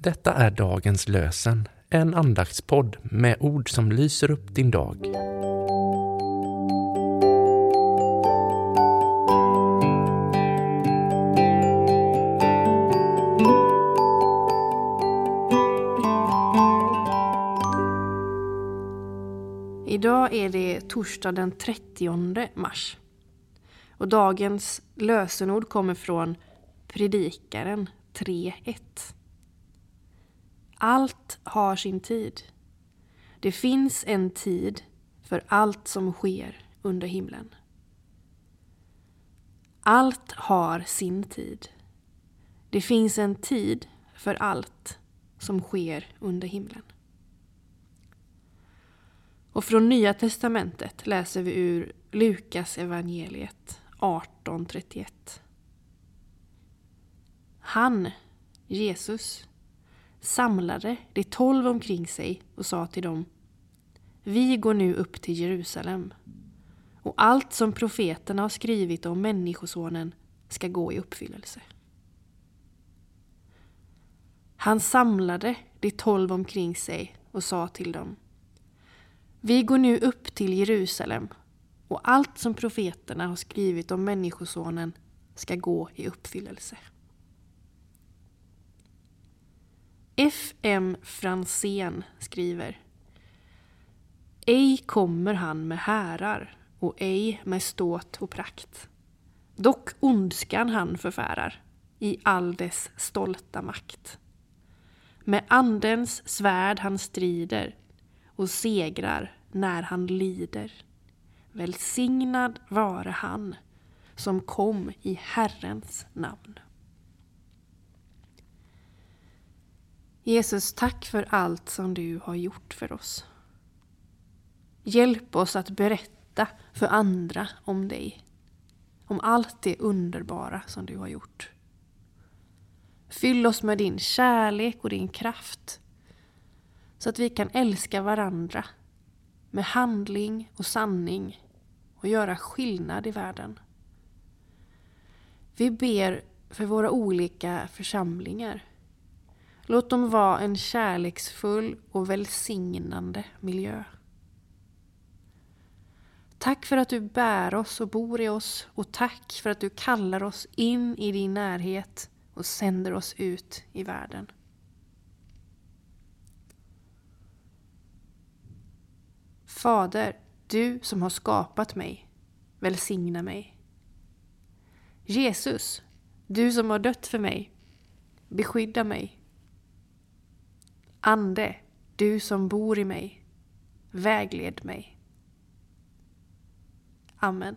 Detta är dagens lösen, en andaktspodd med ord som lyser upp din dag. Idag är det torsdag den 30 mars. Och dagens lösenord kommer från Predikaren 3.1. Allt har sin tid. Det finns en tid för allt som sker under himlen. Allt har sin tid. Det finns en tid för allt som sker under himlen. Och från Nya Testamentet läser vi ur Lukas evangeliet 18.31. Han, Jesus, samlade de tolv omkring sig och sa till dem Vi går nu upp till Jerusalem och allt som profeterna har skrivit om Människosonen ska gå i uppfyllelse. Han samlade de tolv omkring sig och sa till dem Vi går nu upp till Jerusalem och allt som profeterna har skrivit om Människosonen ska gå i uppfyllelse. F.M. Fransén skriver Ej kommer han med härar och ej med ståt och prakt. Dock ondskan han förfärar i all dess stolta makt. Med andens svärd han strider och segrar när han lider. Välsignad vare han som kom i Herrens namn. Jesus, tack för allt som du har gjort för oss. Hjälp oss att berätta för andra om dig. Om allt det underbara som du har gjort. Fyll oss med din kärlek och din kraft. Så att vi kan älska varandra med handling och sanning och göra skillnad i världen. Vi ber för våra olika församlingar. Låt dem vara en kärleksfull och välsignande miljö. Tack för att du bär oss och bor i oss och tack för att du kallar oss in i din närhet och sänder oss ut i världen. Fader, du som har skapat mig, välsigna mig. Jesus, du som har dött för mig, beskydda mig. Ande, du som bor i mig, vägled mig. Amen.